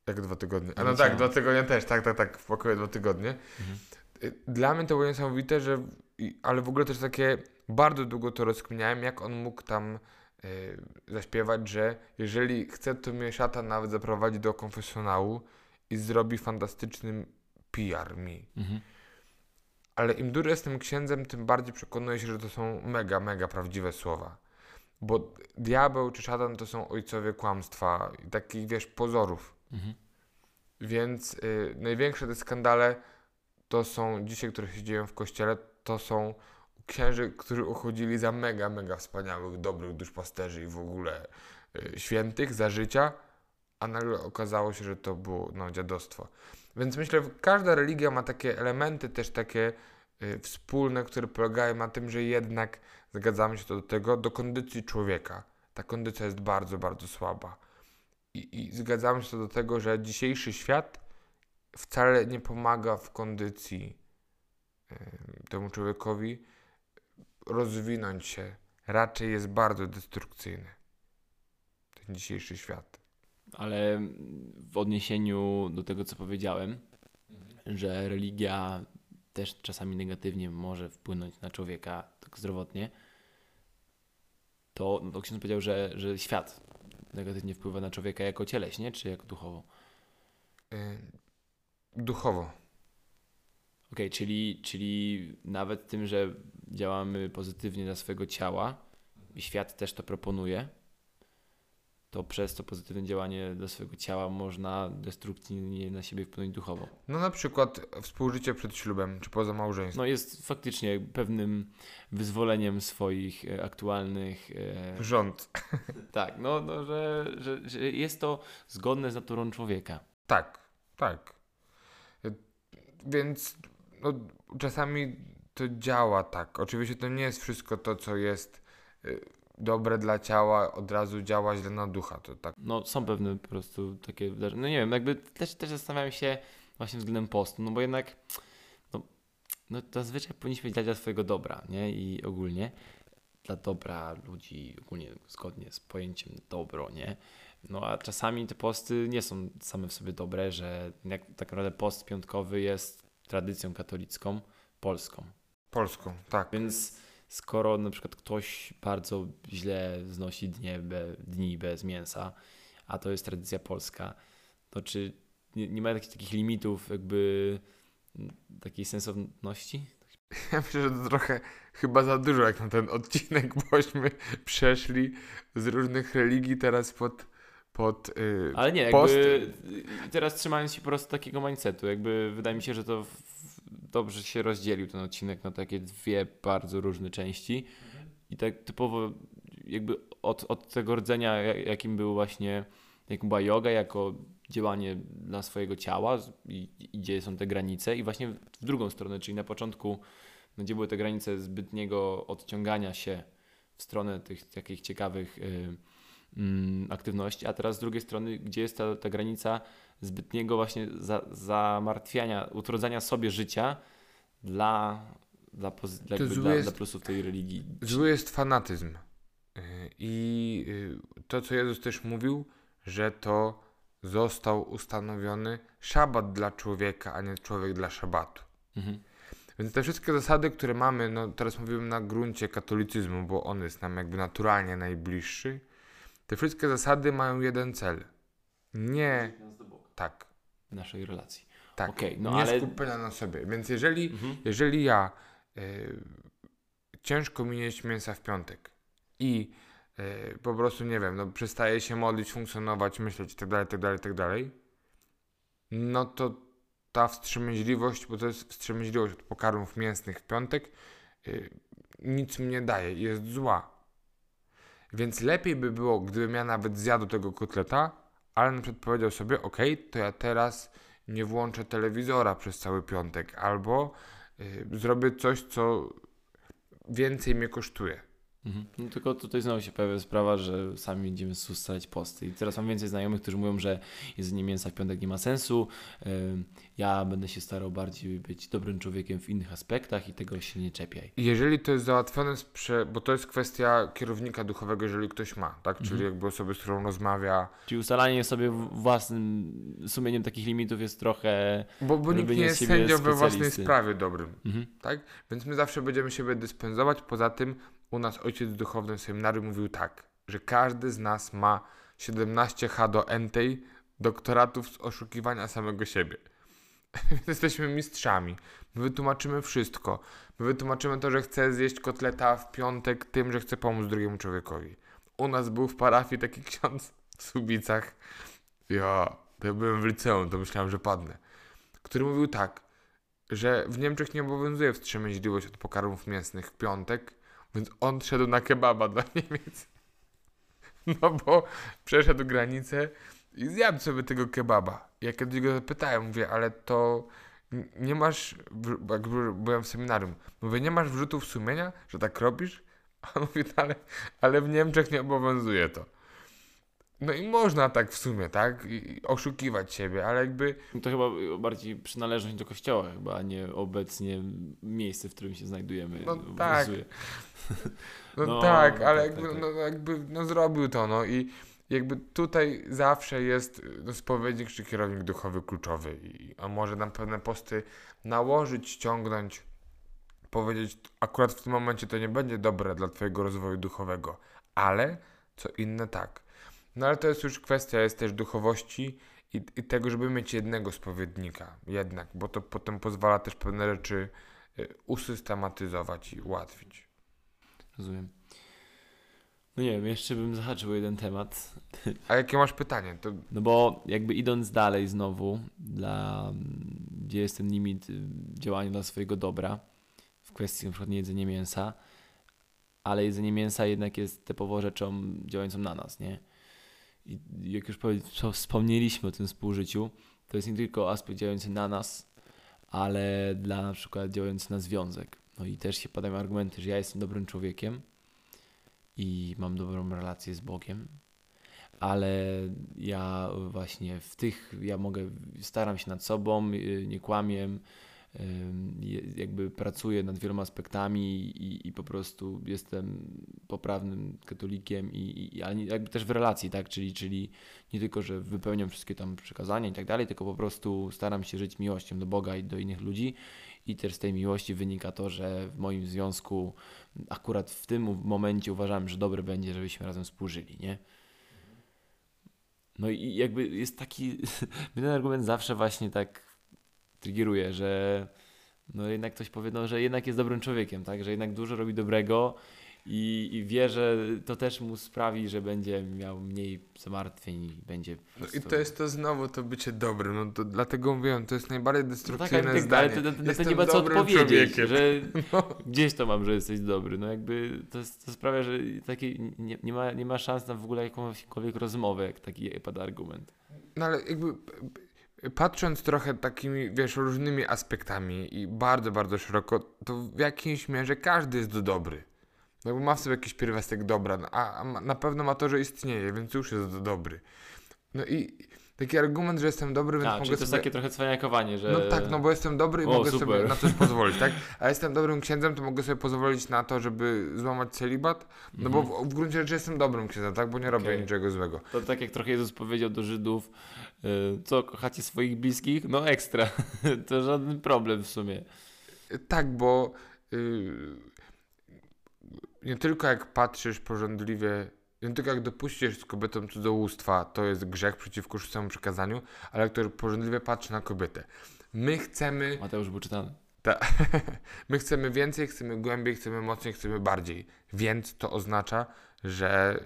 jak dwa tygodnie. A No no tak, dwa tygodnie też, tak, tak, tak, w pokoju dwa tygodnie. Mhm. Y, Dla mnie to było niesamowite, że, ale w ogóle też takie, bardzo długo to rozkminiałem, jak on mógł tam y, zaśpiewać, że jeżeli chce, to mnie szatan nawet zaprowadzi do konfesjonału i zrobi fantastyczny PR mi. Mhm. Ale im dłużej jestem księdzem, tym bardziej przekonuję się, że to są mega, mega prawdziwe słowa. Bo diabeł czy szatan to są ojcowie kłamstwa i takich, wiesz, pozorów. Mhm. Więc y, największe te skandale to są dzisiaj, które się dzieją w kościele, to są księży, którzy uchodzili za mega, mega wspaniałych, dobrych duszpasterzy i w ogóle y, świętych za życia, a nagle okazało się, że to było no, dziadostwo. Więc myślę, że każda religia ma takie elementy też takie y, wspólne, które polegają na tym, że jednak zgadzamy się to do tego, do kondycji człowieka. Ta kondycja jest bardzo, bardzo słaba. I, I zgadzamy się do tego, że dzisiejszy świat wcale nie pomaga w kondycji temu człowiekowi rozwinąć się. Raczej jest bardzo destrukcyjny. Ten dzisiejszy świat. Ale w odniesieniu do tego, co powiedziałem, że religia też czasami negatywnie może wpłynąć na człowieka tak zdrowotnie, to, no to ksiądz powiedział, że, że świat negatywnie wpływa na człowieka jako cieleśnie, czy jako duchowo. Duchowo. Okej, czyli, czyli nawet tym, że działamy pozytywnie dla swojego ciała i świat też to proponuje, to przez to pozytywne działanie dla swojego ciała można destrukcyjnie na siebie wpłynąć duchowo. No na przykład współżycie przed ślubem, czy poza małżeństwem. No jest faktycznie pewnym wyzwoleniem swoich e, aktualnych... E, Rząd. [LAUGHS] tak, no, no że, że, że jest to zgodne z naturą człowieka. Tak, tak. Więc no, czasami to działa tak. Oczywiście to nie jest wszystko to, co jest y, dobre dla ciała, od razu działa źle na ducha. To tak. No są pewne po prostu takie wydarzenia. No nie wiem, jakby też, też zastanawiam się właśnie względem postu, no bo jednak no, no zazwyczaj powinniśmy działać dla swojego dobra, nie? I ogólnie dla dobra ludzi, ogólnie zgodnie z pojęciem dobro, nie? No a czasami te posty nie są same w sobie dobre, że jak tak naprawdę post piątkowy jest tradycją katolicką, polską. Polską, tak. Więc skoro na przykład ktoś bardzo źle znosi dnie be, dni bez mięsa, a to jest tradycja polska, to czy nie, nie ma jakichś takich limitów, jakby takiej sensowności? Ja myślę, że to trochę chyba za dużo jak na ten odcinek, [LAUGHS] bośmy przeszli z różnych religii teraz pod, pod y, Ale nie, post. jakby teraz trzymając się po prostu takiego mindsetu, jakby wydaje mi się, że to dobrze się rozdzielił ten odcinek na takie dwie bardzo różne części i tak typowo jakby od, od tego rdzenia, ja- jakim był właśnie, jakim była yoga, jako działanie dla swojego ciała i, i gdzie są te granice i właśnie w drugą stronę, czyli na początku, no, gdzie były te granice zbytniego odciągania się w stronę tych takich ciekawych y, aktywności, a teraz z drugiej strony, gdzie jest ta, ta granica zbytniego właśnie za, zamartwiania, utrudzania sobie życia dla, dla, pozy- dla, dla, jest- dla plusów tej religii. Zły jest fanatyzm. Y, I y, to, co Jezus też mówił, że to został ustanowiony szabat dla człowieka, a nie człowiek dla szabatu. Mhm. Więc te wszystkie zasady, które mamy, no teraz mówimy na gruncie katolicyzmu, bo on jest nam jakby naturalnie najbliższy. Te wszystkie zasady mają jeden cel. Nie tak, Naszej relacji. tak. Okej, no nie ale- skupienia na sobie. Więc jeżeli, Mhm. jeżeli ja y, ciężko mi jeść mięsa w piątek i y, po prostu nie wiem, no przestaję się modlić, funkcjonować, myśleć itd., itd., itd., no to ta wstrzemięźliwość, bo to jest wstrzemięźliwość od pokarmów mięsnych w piątek, y, nic mi nie daje jest zła. Więc lepiej by było, gdybym ja nawet zjadł tego kotleta, ale na przykład powiedział sobie, ok, to ja teraz nie włączę telewizora przez cały piątek, albo y, zrobię coś, co więcej mnie kosztuje. Mhm. No tylko tutaj znowu się pojawia sprawa, że sami będziemy ustalać posty. I teraz mam więcej znajomych, którzy mówią, że jedzenie mięsa w piątek nie ma sensu. Ja będę się starał bardziej być dobrym człowiekiem w innych aspektach i tego się nie czepiaj. Jeżeli to jest załatwione, bo to jest kwestia kierownika duchowego, jeżeli ktoś ma, tak? Czyli Mhm. jakby osoby, z którą rozmawia. Czyli ustalanie sobie własnym sumieniem takich limitów jest trochę. Bo, bo nikt nie jest sędzią we własnej sprawie dobrym, Mhm. tak? Więc my zawsze będziemy siebie dyspensować. Poza tym u nas ojciec duchowny w seminarium mówił tak, że każdy z nas ma 17 H do Entei doktoratów z oszukiwania samego siebie. [LAUGHS] Jesteśmy mistrzami. My wytłumaczymy wszystko. My wytłumaczymy to, że chcę zjeść kotleta w piątek tym, że chcę pomóc drugiemu człowiekowi. U nas był w parafii taki [LAUGHS] ksiądz w Subicach. Ja, to ja byłem w liceum, to myślałem, że padnę. Który mówił tak, że w Niemczech nie obowiązuje wstrzemięźliwość od pokarmów mięsnych w piątek, więc on szedł na kebaba dla [LAUGHS] Niemiec. No bo przeszedł granicę i zjadł sobie tego kebaba. Ja kiedyś go zapytałem, mówię, ale to nie masz, jak by- byłem w seminarium, mówię, nie masz wrzutów sumienia, że tak robisz? [LAUGHS] A on mówi, ale, ale w Niemczech nie obowiązuje to. No i można tak w sumie, tak? I oszukiwać siebie, ale jakby No To chyba bardziej przynależność do kościoła chyba, a nie obecnie miejsce, w którym się znajdujemy. No obowiązuje. tak. [LAUGHS] No, No, tak, ale tak, jakby, tak, tak. No, jakby no, zrobił to, no i jakby tutaj zawsze jest no, spowiednik czy kierownik duchowy kluczowy i on może nam pewne posty nałożyć, ściągnąć, powiedzieć, akurat w tym momencie to nie będzie dobre dla twojego rozwoju duchowego, ale co inne tak. No ale to jest już kwestia jest też duchowości i, i tego, żeby mieć jednego spowiednika jednak, bo to potem pozwala też pewne rzeczy y, usystematyzować i ułatwić. Rozumiem. No nie wiem, jeszcze bym zahaczył o jeden temat. A jakie masz pytanie? To No bo jakby idąc dalej znowu, dla, gdzie jest ten limit działania dla swojego dobra w kwestii na przykład nie jedzenia mięsa, ale jedzenie mięsa jednak jest typowo rzeczą działającą na nas, nie? I jak już wspomnieliśmy o tym współżyciu, to jest nie tylko aspekt działający na nas, ale dla na przykład działający na związek. No i też się padają argumenty, że ja jestem dobrym człowiekiem i mam dobrą relację z Bogiem, ale ja właśnie w tych, ja mogę, staram się nad sobą, y, nie kłamię, jakby pracuję nad wieloma aspektami i, i po prostu jestem poprawnym katolikiem, i, i, ale jakby też w relacji, tak, czyli, czyli nie tylko, że wypełniam wszystkie tam przekazania i tak dalej, tylko po prostu staram się żyć miłością do Boga i do innych ludzi i też z tej miłości wynika to, że w moim związku akurat w tym momencie uważam, że dobre będzie, żebyśmy razem współżyli, nie? No i jakby jest taki, [LAUGHS] ten argument zawsze właśnie tak triggeruje, że no jednak ktoś powie, no, że jednak jest dobrym człowiekiem, tak, że jednak dużo robi dobrego i, i wie, że to też mu sprawi, że będzie miał mniej zamartwień i będzie No i prostu- to jest to znowu to bycie dobrym. No to dlatego mówiłem, to jest najbardziej no tak, destrukcyjne zdanie. ale to, to, to, to Jestem nie ma co odpowiedzieć, człowiekiem. że [LAUGHS] No. gdzieś to mam, że jesteś dobry. No jakby to, to sprawia, że takie nie, nie, ma, nie ma szans na w ogóle jakąkolwiek rozmowę, jak taki pada argument. No ale jakby patrząc trochę takimi, wiesz, różnymi aspektami i bardzo, bardzo szeroko, to w jakiejś mierze każdy jest dobry. No bo ma w sobie jakiś pierwiastek dobra, no, a, a na pewno ma to, że istnieje, więc już jest do- dobry. No i taki argument, że jestem dobry, więc A, mogę czyli to jest sobie... takie trochę cwaniakowanie, że... No tak, no bo jestem dobry i O, mogę super. sobie na coś [LAUGHS] pozwolić, tak? A jestem dobrym księdzem, to mogę sobie pozwolić na to, żeby złamać celibat, no bo w, w gruncie rzeczy jestem dobrym księdzem, tak? Bo nie robię Mhm. Okej. niczego złego. To tak jak trochę Jezus powiedział do Żydów, y, co, kochacie swoich bliskich? No ekstra, [LAUGHS] to żaden problem w sumie. Tak, bo yy, nie tylko jak patrzysz porządliwie, nie tylko jak dopuścisz z kobietą cudzołóstwa, to jest grzech przeciwko szóstemu przykazaniu, ale jak porządliwie patrzy na kobietę. My chcemy, Mateusz był czytany. ta, [LAUGHS] my chcemy więcej, chcemy głębiej, chcemy mocniej, chcemy bardziej. Więc to oznacza, że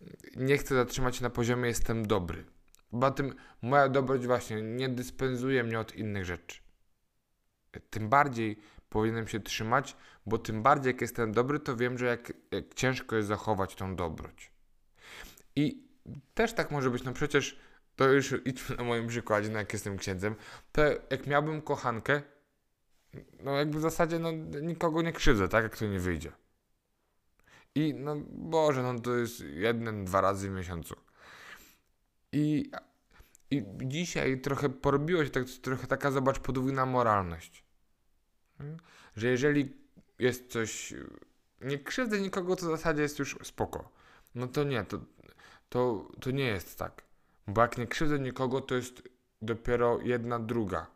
yy, nie chcę zatrzymać się na poziomie jestem dobry. Bo tym moja dobroć właśnie nie dyspensuje mnie od innych rzeczy. Tym bardziej powinienem się trzymać, bo tym bardziej jak jestem dobry, to wiem, że jak, jak ciężko jest zachować tą dobroć. I też tak może być, no przecież to już idźmy na moim przykładzie, no jak jestem księdzem, to jak miałbym kochankę, no jakby w zasadzie no, nikogo nie krzywdzę, tak jak to nie wyjdzie. I no Boże, no to jest jeden, dwa razy w miesiącu. I, i dzisiaj trochę porobiło się tak, trochę taka, zobacz, podwójna moralność. Mm, Że jeżeli jest coś, nie krzywdzę nikogo, to w zasadzie jest już spoko. No to nie, to, to, to nie jest tak. Bo jak nie krzywdzę nikogo, to jest dopiero jedna druga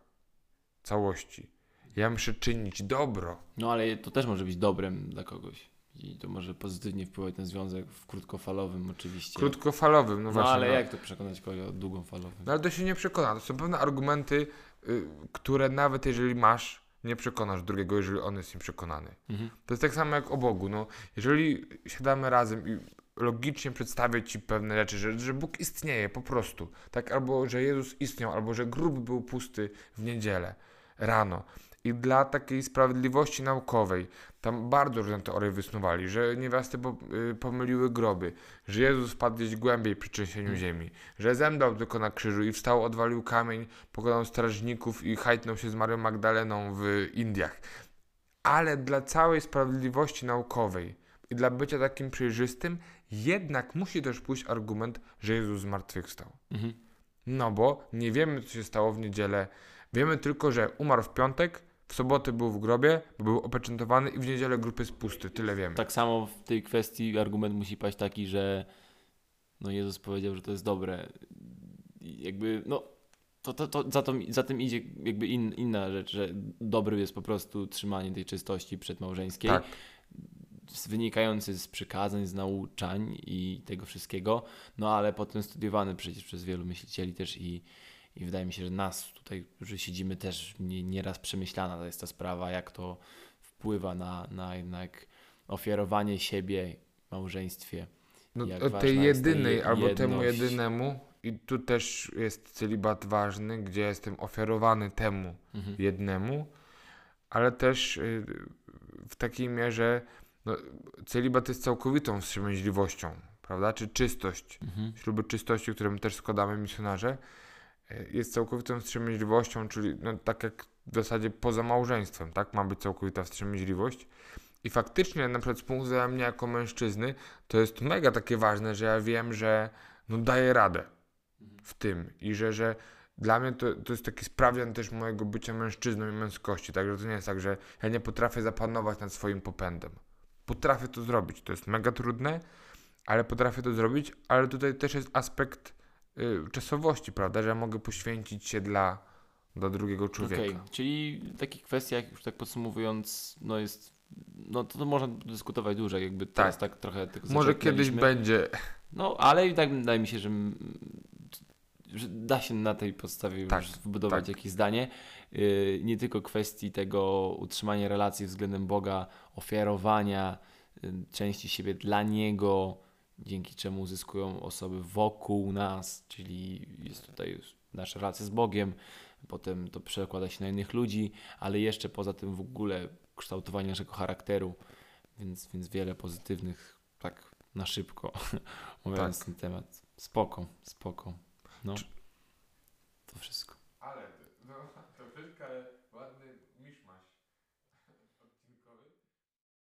całości. Ja muszę czynić dobro. No ale to też może być dobrem dla kogoś. I to może pozytywnie wpływać na związek w krótkofalowym oczywiście. Krótkofalowym, no no właśnie. ale no. jak to przekonać kogoś o długofalowym? No ale to się nie przekona. To są pewne argumenty, y, które nawet jeżeli masz, nie przekonasz drugiego, jeżeli on jest nieprzekonany. Mhm. To jest tak samo jak o Bogu. No, jeżeli siadamy razem i logicznie przedstawię Ci pewne rzeczy, że, że Bóg istnieje po prostu, tak, albo że Jezus istniał, albo że grób był pusty w niedzielę rano. I dla takiej sprawiedliwości naukowej, tam bardzo różne teorie wysnuwali, że niewiasty y, pomyliły groby, że Jezus wpadł gdzieś głębiej przy trzęsieniu ziemi, że zemdlał tylko na krzyżu i wstał, odwalił kamień, pokonał strażników i hajtnął się z Marią Magdaleną w Indiach ale dla całej sprawiedliwości naukowej i dla bycia takim przejrzystym, jednak musi też pójść argument, że Jezus zmartwychwstał. Mhm. No bo nie wiemy, co się stało w niedzielę. Wiemy tylko, że umarł w piątek, w sobotę był w grobie, bo był opieczętowany i w niedzielę grób jest pusty. Tyle wiemy. Tak samo w tej kwestii argument musi paść taki, że no Jezus powiedział, że to jest dobre. I jakby, no, to, to, to za, to, za tym idzie jakby in, inna rzecz, że dobry jest po prostu trzymanie tej czystości przedmałżeńskiej. Tak. wynikający z przykazań, z nauczań i tego wszystkiego, no ale potem studiowany przecież przez wielu myślicieli też i, i wydaje mi się, że nas tutaj, którzy siedzimy też nie, nieraz przemyślana jest ta sprawa, jak to wpływa na, na jednak ofiarowanie siebie w małżeństwie. No, jak tej ta jedynej je- albo temu jedynemu i tu też jest celibat ważny, gdzie jestem ofiarowany temu Mhm. jednemu, ale też y, w takiej mierze no, celibat jest całkowitą wstrzemięźliwością, prawda? Czy czystość, Mhm. śluby czystości, którym też składamy misjonarze, jest całkowitą wstrzemięźliwością, czyli no, tak jak w zasadzie poza małżeństwem, tak? Ma być całkowita wstrzemięźliwość. I faktycznie, na przykład z punktu widzenia mnie jako mężczyzny, to jest mega takie ważne, że ja wiem, że no, daję radę w tym i że, że dla mnie to, to jest taki sprawdzian też mojego bycia mężczyzną i męskości. Także to nie jest tak, że ja nie potrafię zapanować nad swoim popędem. Potrafię to zrobić. To jest mega trudne, ale potrafię to zrobić, ale tutaj też jest aspekt czasowości, prawda, że ja mogę poświęcić się dla, dla drugiego człowieka. Okej, czyli w takich kwestiach, już tak podsumowując, no jest, no to, to można dyskutować dłużej, jakby teraz tak, trochę tylko Może kiedyś będzie. No, ale i tak wydaje mi się, że, że da się na tej podstawie Tak, już wbudować tak. jakieś zdanie. Yy, nie tylko kwestii tego utrzymania relacji względem Boga, ofiarowania yy, części siebie dla Niego, dzięki czemu uzyskują osoby wokół nas, czyli jest tutaj nasza relacja z Bogiem, potem to przekłada się na innych ludzi, ale jeszcze poza tym w ogóle kształtowanie naszego charakteru, więc, więc wiele pozytywnych, tak na szybko [LAUGHS] omawiając Tak. ten temat. Spoko, spoko. No, to wszystko.